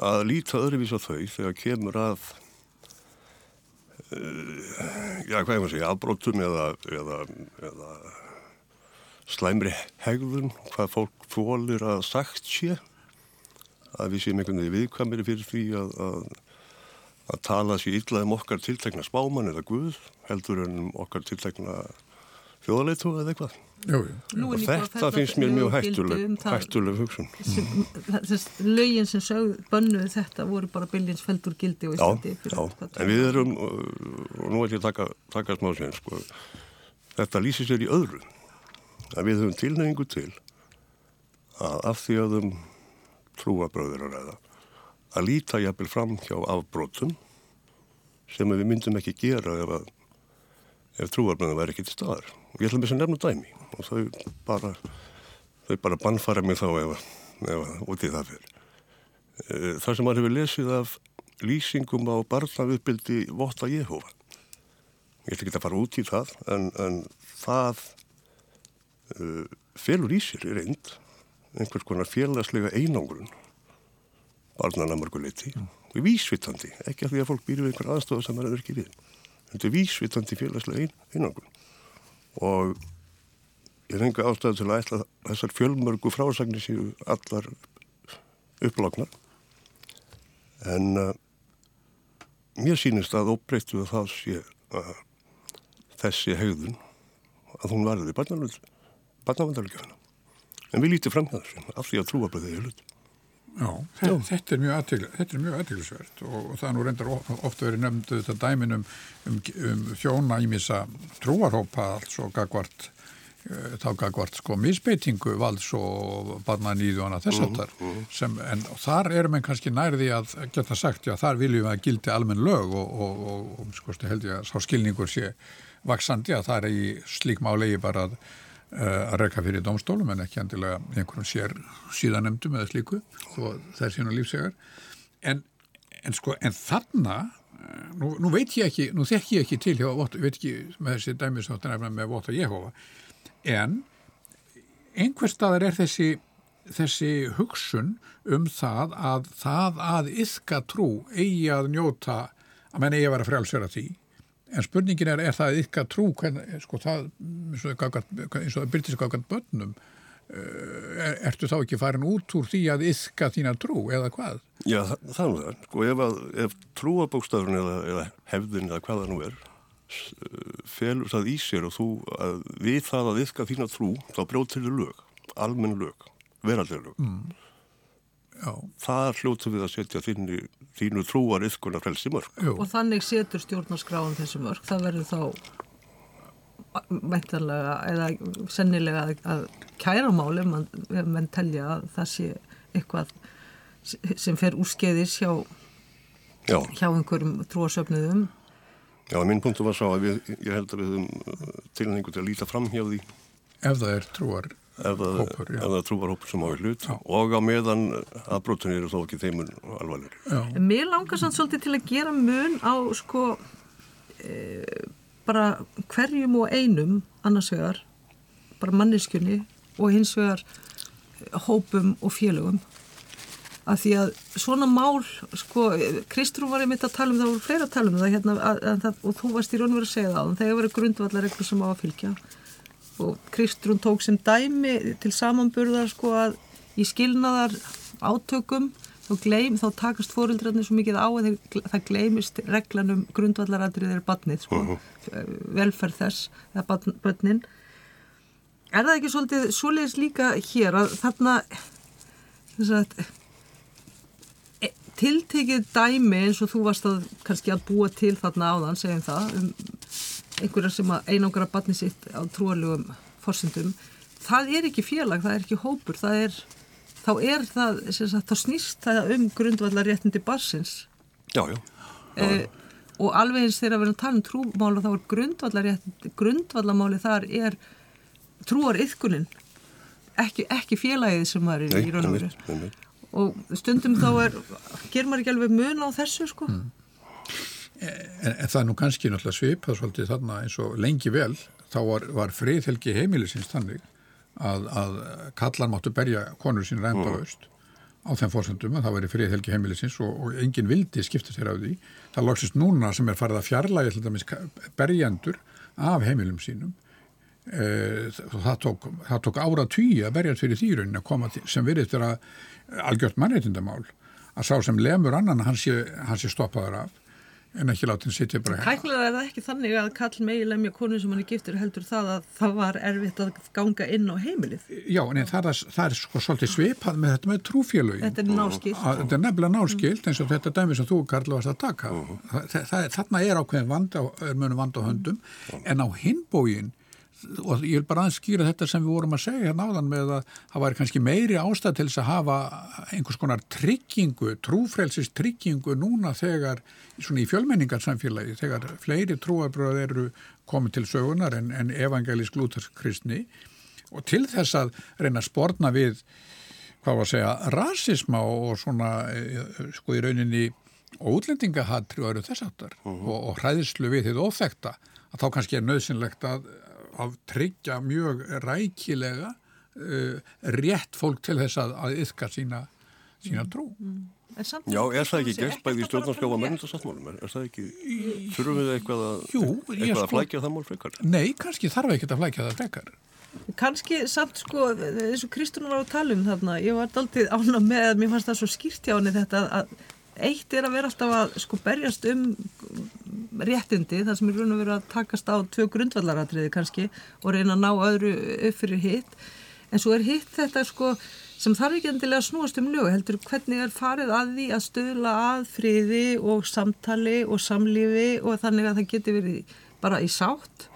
Speaker 2: að líta öðruvís á þau þegar kemur að uh, já, hvað er maður að segja afbróttum eða, eða, eða slæmri hegðun, hvað fólk fólir að sagt sé að við séum einhvern veginn viðkvæmiri fyrir því að, að, að tala sér illa um okkar tiltekna spáman eða guð heldur en um okkar tiltekna þjóðaleitu eða eitthvað
Speaker 1: jú,
Speaker 2: jú. og þetta finnst mér mjög hættuleg um hættuleg hugsun
Speaker 3: Þess lögin sem sögð bönnuð þetta voru bara byljins feldur gildi
Speaker 2: Já, já. en við erum og nú er ég að taka, taka smá sen sko. þetta lýsir sér í öðru að við höfum tilnefningu til að af því að um trúabröður að ræða að líta jafnvel fram hjá afbrótum sem við myndum ekki gera ef, að, ef trúabröðum væri ekki til staðar. Og ég þess að nefna dæmi og þau bara, þau bara bannfara mig þá ef, ef út í það fyrir. E, það sem maður hefur lesið af lýsingum á barnaviðbildi Votta Jehova. Ég ætla ekki að fara út í það en, en það uh, felur í sér í reynd einhvers konar félagslega einangrun barnana mörguleiti mm. og vísvitandi, ekki af því að fólk býr við einhver aðstofa sem er ekki við þetta er vísvitandi félagslega ein, einangrun. Og ég renga ástæðu til að ætla þessar fjölmörgu frásagnir séu allar upplagnar. En uh, mér sínist að óbreyttu að það sé að þessi hegðun að hún varði barnalöld barnavandarleikana. En við lítið fram hjá þessu af því að trúabröðið er hlut.
Speaker 1: Já, þetta, þetta er mjög aðtilsvert og, og það er nú reyndar ofta verið nefndu þetta dæmin um, um, um þjóna ímissa trúarhópa alls og gagvart uh, þá gagvart sko misbeitingu valds og barnanýðu og annað þess aftar mm -hmm. en þar erum við kannski nærði að geta sagt já þar viljum við að gildi almenn lög og, og, og sko held ég að sá skilningur sé vaksandi að það er í slík málegi bara að Eh, að reyka fyrir domstólum en ekki andilega einhverjum sér síðanemdum eða slíku og það er síðan lífsegar. En, en sko en þarna eh, nú, nú veit ég ekki, nú þekk ég ekki til hjá, veit ekki með þessi dæmisáttan með Vota Jehova en einhver staðar er þessi þessi hugsun um það að það að yfka trú eigi að njóta að menn eigi að vera frjálsverða því En spurningin er, er það ykkar trú, hvernig, sko það, eins og það byrtist gagant börnum, er, ertu þá ekki farin út úr því að yska þína trú eða hvað?
Speaker 2: Já, það, það er það. Sko ef, að, ef trúabókstafurinn eða, eða hefðin eða hvaða nú er, felur það í sér og þú, við það að yska þína trú, þá brjóð til lög, almenn lög, verallir lög. Mm. Já. Það hljótu við að setja þínu, þínu trúar yfkunar frelsi mörg.
Speaker 3: Jú. Og þannig setur stjórnarskráin þessu mörg. Það verður þá meintalega eða sennilega að kæra máli ef menn telja að það sé eitthvað sem fer úrskeiðis hjá, hjá einhverjum trúarsöfnuðum.
Speaker 2: Já, minn punktu var sá að við, ég held að við höfum tilhengu til að líta fram hjá því.
Speaker 1: Ef það er trúar
Speaker 2: ef það, það trúvar hópur sem á hlut. Já. og á meðan aðbrotin eru þó ekki þeimun alvarlegur.
Speaker 3: Mér langar sann svolítið til að gera mun á sko e, bara hverjum og einum annars vegar, bara manneskjunni og hins vegar hópum og félögum. Að því að svona mál sko, Kristrún var einmitt að tala um það og fleira að tala um það, hérna, að, að, og þú varst í raun og verið að segja það þann þegar verið grundvallar eitthvað sem á að fylgja og Kristrún tók sem dæmi til samanburðar sko að í skilnaðar átökum þá, gleym, þá takast fóröldrarnir svo mikið á að það gleymist reglanum grundvallaratrið er badnið sko, uh -huh. velferð þess eða badnin er það ekki svolítið svoleiðis líka hér að þarna að, e, tiltekið dæmi eins og þú varst að kannski að búa til þarna áðan segjum það um einhverja sem að einangra batni sitt á trúalögum fórsendum, það er ekki félag, það er ekki hópur, það er, þá er það, sagt, þá snýst það um grundvallaréttindi barsins.
Speaker 2: Já, já. já.
Speaker 3: Eh, og alveg eins þegar við erum að tala um trúmála þá er grundvallaréttindi, grundvallamáli þar er trúar yfkunin, ekki, ekki félagið sem það er í raun og veru. Og stundum þá er, ger maður ekki alveg mun á þessu sko? Mm.
Speaker 1: En, en það er nú kannski náttúrulega svipað svolítið þarna eins og lengi vel þá var, var friðhelgi heimilisins þannig að, að kallar máttu berja konur sín reynda mm. aust á þeim fórsendum að það væri friðhelgi heimilisins og, og engin vildi skipta sér af því. Það lóksist núna sem er farið að fjarlægi til dæmis berjendur af heimilum sínum e, það tók, tók ára tíu að berjast fyrir þýrun að koma til, sem verið til að algjört mannreitindamál að sá sem lemur annan hans sé, sé stoppaður af en ekki látið sitja bara
Speaker 3: Hæknilega er það ekki þannig að kall megi lemja konu sem hann er giftur heldur það að það var erfitt að ganga inn á heimilið?
Speaker 1: Já, en það er, það er sko svolítið svipað með þetta með trúfélögin.
Speaker 3: Þetta er náskilt
Speaker 1: Þetta er nefnilega náskilt eins og þetta dæmi sem þú Karl varst að taka. Uh -huh. Þarna er ákveðin vand á, er munum vand á höndum. Uh -huh. en á hinbógin og ég vil bara aðskýra þetta sem við vorum að segja hérna áðan með að það var kannski meiri ástæð til þess að hafa einhvers konar tryggingu, trúfrelsist tryggingu núna þegar svona í fjölmenningarsamfélagi, þegar fleiri trúabröð eru komið til sögunar en, en evangelísk lútarkristni og til þess að reyna að spórna við, hvað var að segja rasisma og svona sko í rauninni ótlendingahatri og eru þess aftar uh -huh. og, og hræðislu við þið óþekta að þá kannski er nöðsynlegt að að tryggja mjög rækilega uh, rétt fólk til þess að, að yfka sína, sína trú. Mm.
Speaker 2: Já, er það ekki gert bæði í stjórnarskjáfa mennindarsáttmálum? Er það ekki, þurfum við eitthvað að,
Speaker 1: Jú,
Speaker 2: eitthvað
Speaker 1: sko,
Speaker 2: að flækja það mál frekar?
Speaker 1: Nei, kannski þarf ekki að flækja það frekar.
Speaker 3: Kannski samt sko, eins og Kristúnar var að tala um þarna, ég var aldrei ána með að mér fannst það svo skýrt hjá henni þetta að eitt er að vera alltaf að sko berjast um réttindi þar sem er raun og verið að takast á tvö grundvallaratriði kannski og reyna að ná öðru upp fyrir hitt. En svo er hitt þetta sko sem þarf ekki endilega að snúast um lög heldur hvernig er farið að því að stöðla að friði og samtali og samlífi og þannig að það geti verið bara í sátt.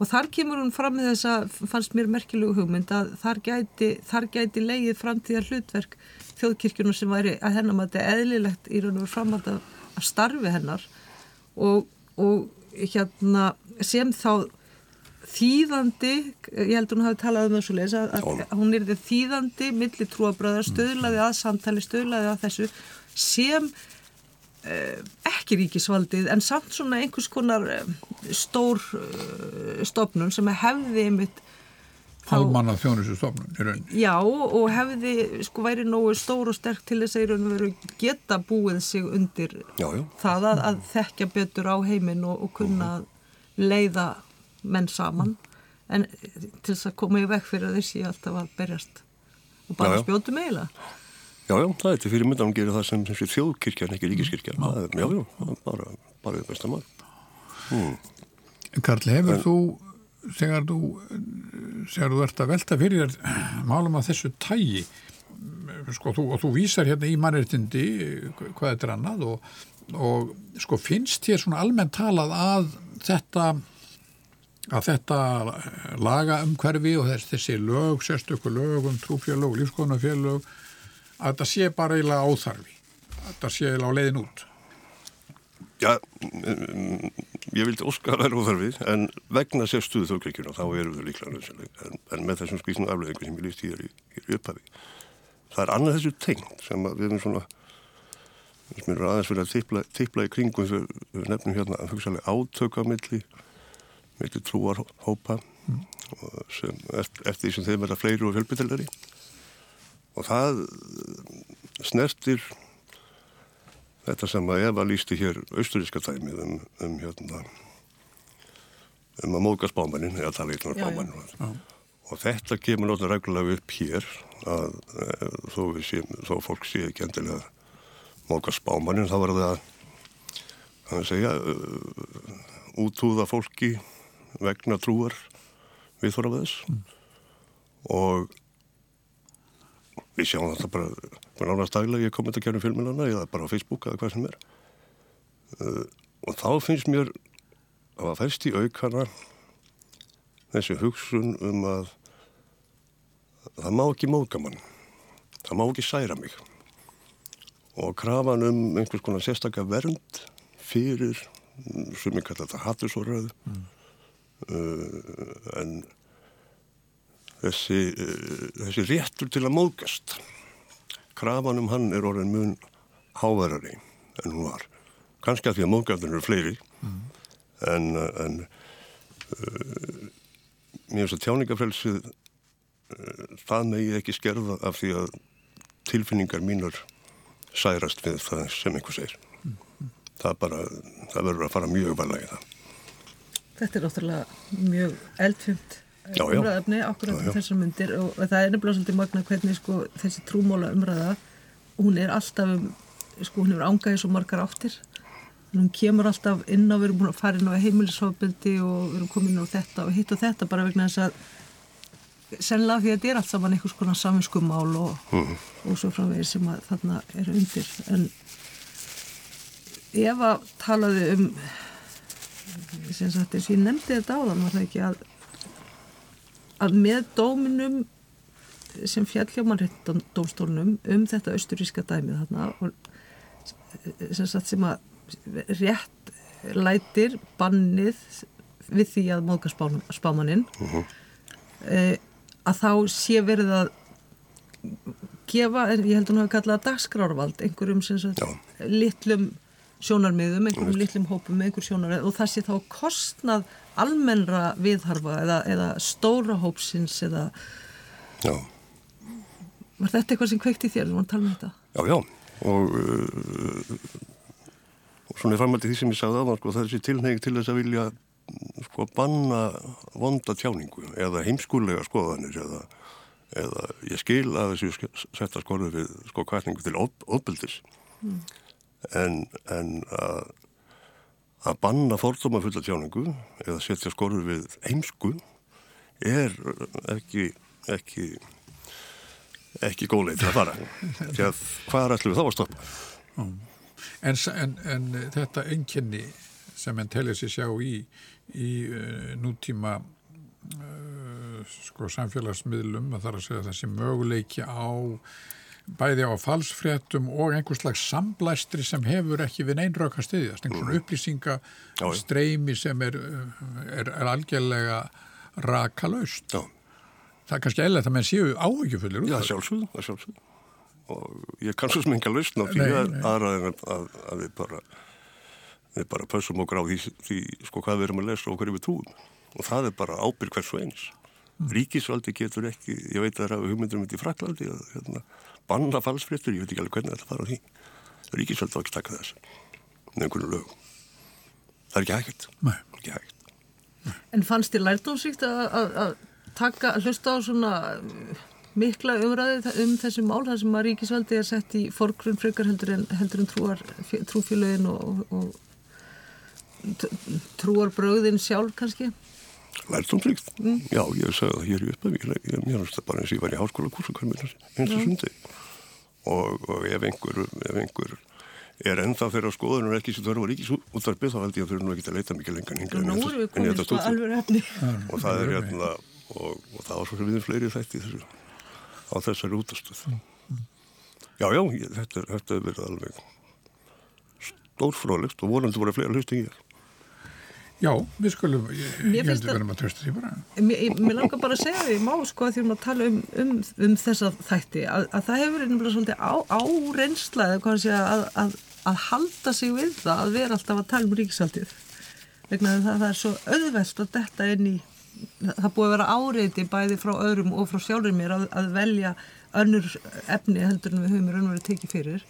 Speaker 3: Og þar kemur hún fram með þess að fannst mér merkilegu hugmynd að þar gæti, þar gæti leið framtíðar hlutverk þjóðkirkjunum sem væri að hennar maður þetta eðlilegt í raun og verið framhald af starfi hennar. Og, og hérna sem þá þýðandi, ég held að hún hafi talað um þessu leys, að, hún er þýðandi millir trúabröðar, stöðlaði að samtali, stöðlaði að þessu sem eh, ekki ríkisvaldið en samt svona einhvers konar eh, stór eh, stofnun sem hefði einmitt
Speaker 1: Halmanna þjónusustofnun í raun.
Speaker 3: Já og hefði sko væri nógu stór og sterk til þess að í raun og veru geta búið sig undir
Speaker 2: já, já.
Speaker 3: það að, að þekkja betur á heiminn og, og kunna uh -huh. leiða menn saman en til þess að koma í vekk fyrir að þessi alltaf að berjast og bara
Speaker 2: Já,
Speaker 3: spjótu meila
Speaker 2: Já, já, það er til fyrir myndan að gera það sem, sem þjóðkirkjan, ekki ríkiskirkjan. Já, já, já, það er bara, bara við besta maður.
Speaker 1: Karl, hefur þú, þegar þú, þegar þú ert að velta fyrir málum að þessu tægi, sko, þú, og þú vísar hérna í mannréttindi hvað þetta er annað og, og sko, finnst þér svona almennt talað að þetta, að þetta laga umhverfi og þess, þessi lög, sérstöku lög um trúfjölög lífskonafjölög, að þetta sé bara eiginlega óþarfi, að þetta sé eiginlega á leiðin út.
Speaker 2: Já, um, ég vildi óska að vera óþarfið, en vegna sérstuðu þjóðkirkjuna þá eru þau líklega nöðsynleg, en, en með þessum skvísinu afleðingu sem ég líst hér í, í upphafi. Það er annað þessu tengd sem við erum svona, sem er aðeins verið að tippla, í kringum þegar nefnum hérna að hugsaðlega átöka milli, milli trúarhópa og sem, eftir, því sem þeim verða fleiri og fjölbyttilari. Og það snertir þetta sem að Eva lísti hér austuríska tæmið um, um hérna um að móðga spámanin eða tala eitthvað
Speaker 3: Já, já.
Speaker 2: spámanin og þetta kemur náttúrulega reglulega upp hér að e, þó, við sé, þó fólk sé ekki endilega móðga spámanin þá var það að segja uh, útúða fólki vegna trúar við þóra við þess og við sjáum þetta bara, bara nánast daglega ég komið að gera filmilana eða bara á Facebook eða hvað sem er. Uh, og þá finnst mér að það fæst í aukana þessi hugsun um að það má ekki móðga mann. Það má ekki særa mig. Og krafan um einhvers konar sérstakka vernd fyrir sem ég kalla þetta hattusóröðu uh, en þessi, uh, þessi réttur til að móðgast. Krafan um hann er orðin mun háverari en hún var. Kannski að því að móðgæðin eru fleiri en, uh, en uh, mér finnst að tjáningafrelsið uh, það megi ekki skerða af því að tilfinningar mínar særast við það sem einhver segir. Það bara, það verður að fara mjög varlega í það.
Speaker 3: Þetta er náttúrulega mjög eldfimt. Umræðafni akkurat
Speaker 2: Já, já.
Speaker 3: þessar myndir og það er nefnilega svolítið magna hvernig sko, þessi trúmóla umræða hún er alltaf um, sko, hún hefur ángaðið svo margar áttir. Hún kemur alltaf inn á, við erum búin að fara inn á heimilisofbildi og við erum komin inn á þetta og hitt og þetta bara vegna þess að sennilega því að þetta er allt saman einhvers konar saminskumál og, og svo framvegir sem að þarna eru undir. En Eva talaði um sem sagt eins og ég nefndi þetta áðan var það ekki að að með dóminum sem fjall hjá mannréttandómstólnum um þetta austuríska dæmið þarna og sem sem að rétt lætir bannið við því að móðga spámaninn uh að þá sé verið að gefa, ég held að hún hafi kallað dagskrárvald einhverjum sem sagt litlum sjónarmiðum, einhverjum litlum hópum með einhver sjónarmið og það sé þá kostnað almennra viðharfa eða, eða stóra hópsins eða
Speaker 2: Já,
Speaker 3: var þetta eitthvað sem kveikti í þér, þú var að tala um þetta?
Speaker 2: Já, já. Og, uh, og svona er framhaldið því sem ég sagði aðan sko, það er þessi tilneying til þess að vilja sko banna vonda tjáningu eða heimskulega skoðanir eða, eða ég skil að þessu setta skorðu við sko kvætningu til óbyldis en, en að að banna fordóma fulla tjáningu eða setja skorður við heimsku er ekki ekki ekki góð leið til að fara. Því að hvað er allir þá að stoppa?
Speaker 1: En, en, en þetta einkenni sem enn telja sér sjá í, í uh, nútíma uh, sko, samfélagsmiðlum að það er að segja þessi möguleiki á bæði á falsfréttum og einhvers slags samblæstri sem hefur ekki við að styðjast, einhvers svona upplýsinga
Speaker 2: Já, já.
Speaker 1: streymi sem er, er, er algjörlega rakalaust.
Speaker 2: Já,
Speaker 1: Það er kannski eðlilegt að menn séu áhyggjufullir út
Speaker 2: já
Speaker 1: af þessu.
Speaker 2: sjálfsögðu, það sjálfsögðu og ég kann svo sem enga lausn á því að,
Speaker 1: nei.
Speaker 2: aðra en að, að, við bara við bara pössum okkur á því, því sko hvað við erum að lesa og hverju við trúum og það er bara ábyrg hvers og eins
Speaker 1: Mm.
Speaker 2: Ríkisvaldi getur ekki ég veit að það er að hugmyndur mitt í Fraklandi að hérna, banna falsfréttur, ég veit ekki alveg hvernig þetta fara á því. Ríkisvaldi á ekki taka þess með einhvern lögum. Það er ekki hægt.
Speaker 1: Nei.
Speaker 2: ekki hægt.
Speaker 3: En fannst þér lærdómsvíkt að taka, að hlusta á svona mikla umræði um þessi mál þar sem að ríkisvaldi er sett í forgrunn frekar heldur en, heldur en trúar, trúfélögin og, og trúar bröðin sjálf kannski?
Speaker 2: Lærdómsvíkt? Mm. Já, ég sagði það hér í ég, ég mérnast það bara eins og ég var í háskóla kursakarmina eins og sundi og, og ef einhver, ef einhver er ennþá fyrir að skoðunum ekki sem þarf að ríkis útvarpið þá held ég að þau eru nú ekki að leita mikið lengan
Speaker 3: hinga en, þetta stóttu *laughs*
Speaker 2: og það er hérna og, og það var svo sem við erum fleiri þætti þessu á þessari útastöð. Já, já, þetta, þetta hefur verið alveg stórfrálegt og vonandi voru fleira hlusti ég.
Speaker 1: Já, við skulum, ég, ég held að við verðum að trösta því bara.
Speaker 3: Mér, mér langar bara að segja því, má sko að því að tala um, um, um þessa þætti, að, að það hefur einhverja svolítið á, árensla eða hvað sé að, að, að halda sig við það að vera alltaf að tala um ríkisaldið. Vegna að það, það er svo auðvelt að detta inn í það búið að vera áreiti bæði frá öðrum og frá sjálfur mér að, að velja önnur efni heldur en við höfum raunverið tekið fyrir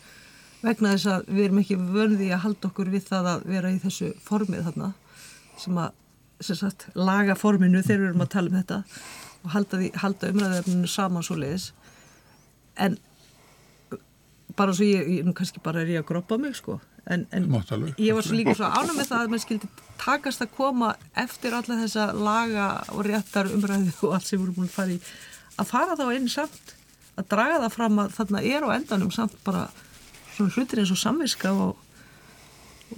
Speaker 3: vegna þess að við erum ekki vörði að halda okkur við það að vera í þessu formið þarna sem að sem sagt, laga forminu þegar við erum að tala um þetta og halda, halda umræðefninu saman svo leiðis en bara svo ég, ég, nú kannski bara er ég að groppa mig sko. En, en ég var svo líka svo ánum með það að maður skildi takast að koma eftir alla þessa laga og réttar umræðu og allt sem að fara í að fara þá einn samt að draga það fram að þarna er á endanum samt bara svona hlutir eins og samviska og,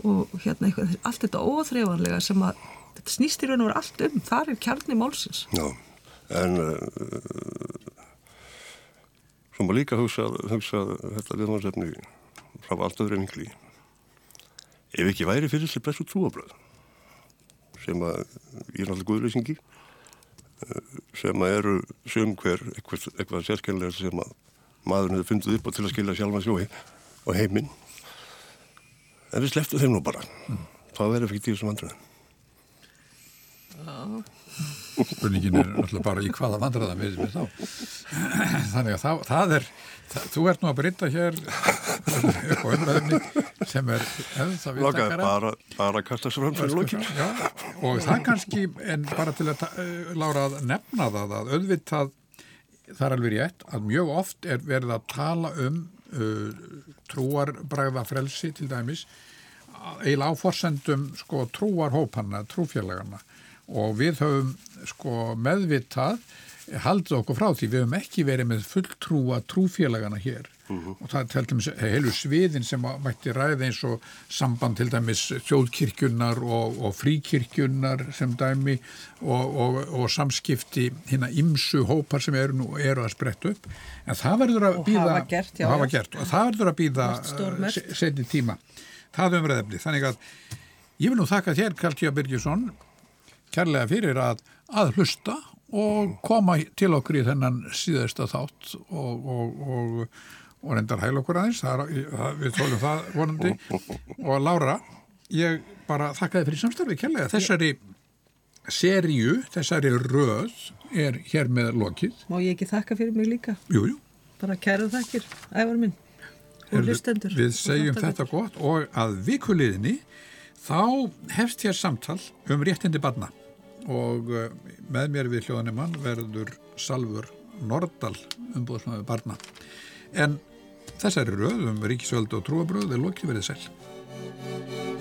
Speaker 3: og hérna eitthvað allt þetta óþreifanlega sem að þetta snýst í raun og vera allt um, þar er kjarni málsins.
Speaker 2: Já, en uh, svo maður líka hugsa, hugsa þetta viðmansefni frá allt öðru vinkli ef ekki væri fyrir þessi blessu trúabröð sem að ég er náttúrulega guðleysingi eh, sem að eru söm hver eitthvað, eitthvað sérskennlega sem að maðurinn hefur fundið upp á til að skilja sjálfa sjói og heiminn en við sleftum þeim nú bara. Mm. þá verður fyrir tíu sem vandröðum
Speaker 1: Spurningin er náttúrulega bara í hvaða vandröðum við erum þá. *clears throat* Þannig að það, það er það, þú ert nú að breyta hér á umræðinni sem er
Speaker 2: Lokaði bara, bara kasta sér fram
Speaker 1: og það kannski, en bara til að uh, lára að nefna það að auðvitað það er alveg rétt að mjög oft er verið að tala um uh, trúarbræða frelsi til dæmis eiginlega áforsendum sko trúarhópanna, trúfélagana og við höfum sko meðvitað haldið okkur frá því við höfum ekki verið með fulltrúa trúfélagana hér. Uh mhm. -huh. og það er til dæmis heilu sviðin sem mætti ræða eins og samband til dæmis þjóðkirkjunnar og, og fríkirkjunnar sem dæmi og, og, og samskipti hérna imsu hópar sem eru nú eru að spretta upp. En það verður að býða
Speaker 3: hafa gert, já,
Speaker 1: hafa gert, og það verður að býða setni tíma. Það er umræðefni. Þannig að ég vil nú þakka þér Karl Tjá Birgisson kærlega fyrir að, að hlusta og koma til okkur í þennan síðasta þátt og, og, og, og reyndar hæl okkur aðeins, það er, það, við tólum það vonandi *laughs* og Laura, ég bara þakka þið fyrir samstarfi kærlega, þessari seríu, þessari röð er hér með lokið.
Speaker 3: Má ég ekki þakka fyrir mig líka?
Speaker 1: Jú, jú.
Speaker 3: Bara kæra þakkir, ævar minn og lustendur.
Speaker 1: Við segjum þetta gott og að vikuliðinni þá hefst hér samtal um réttindi barna og eh, með mér við hljóðanemann verður Salfur Nordal umbúðsmaður barna. En þessari röðum Ríkisvöld og Trúabröð er lokið verið sæl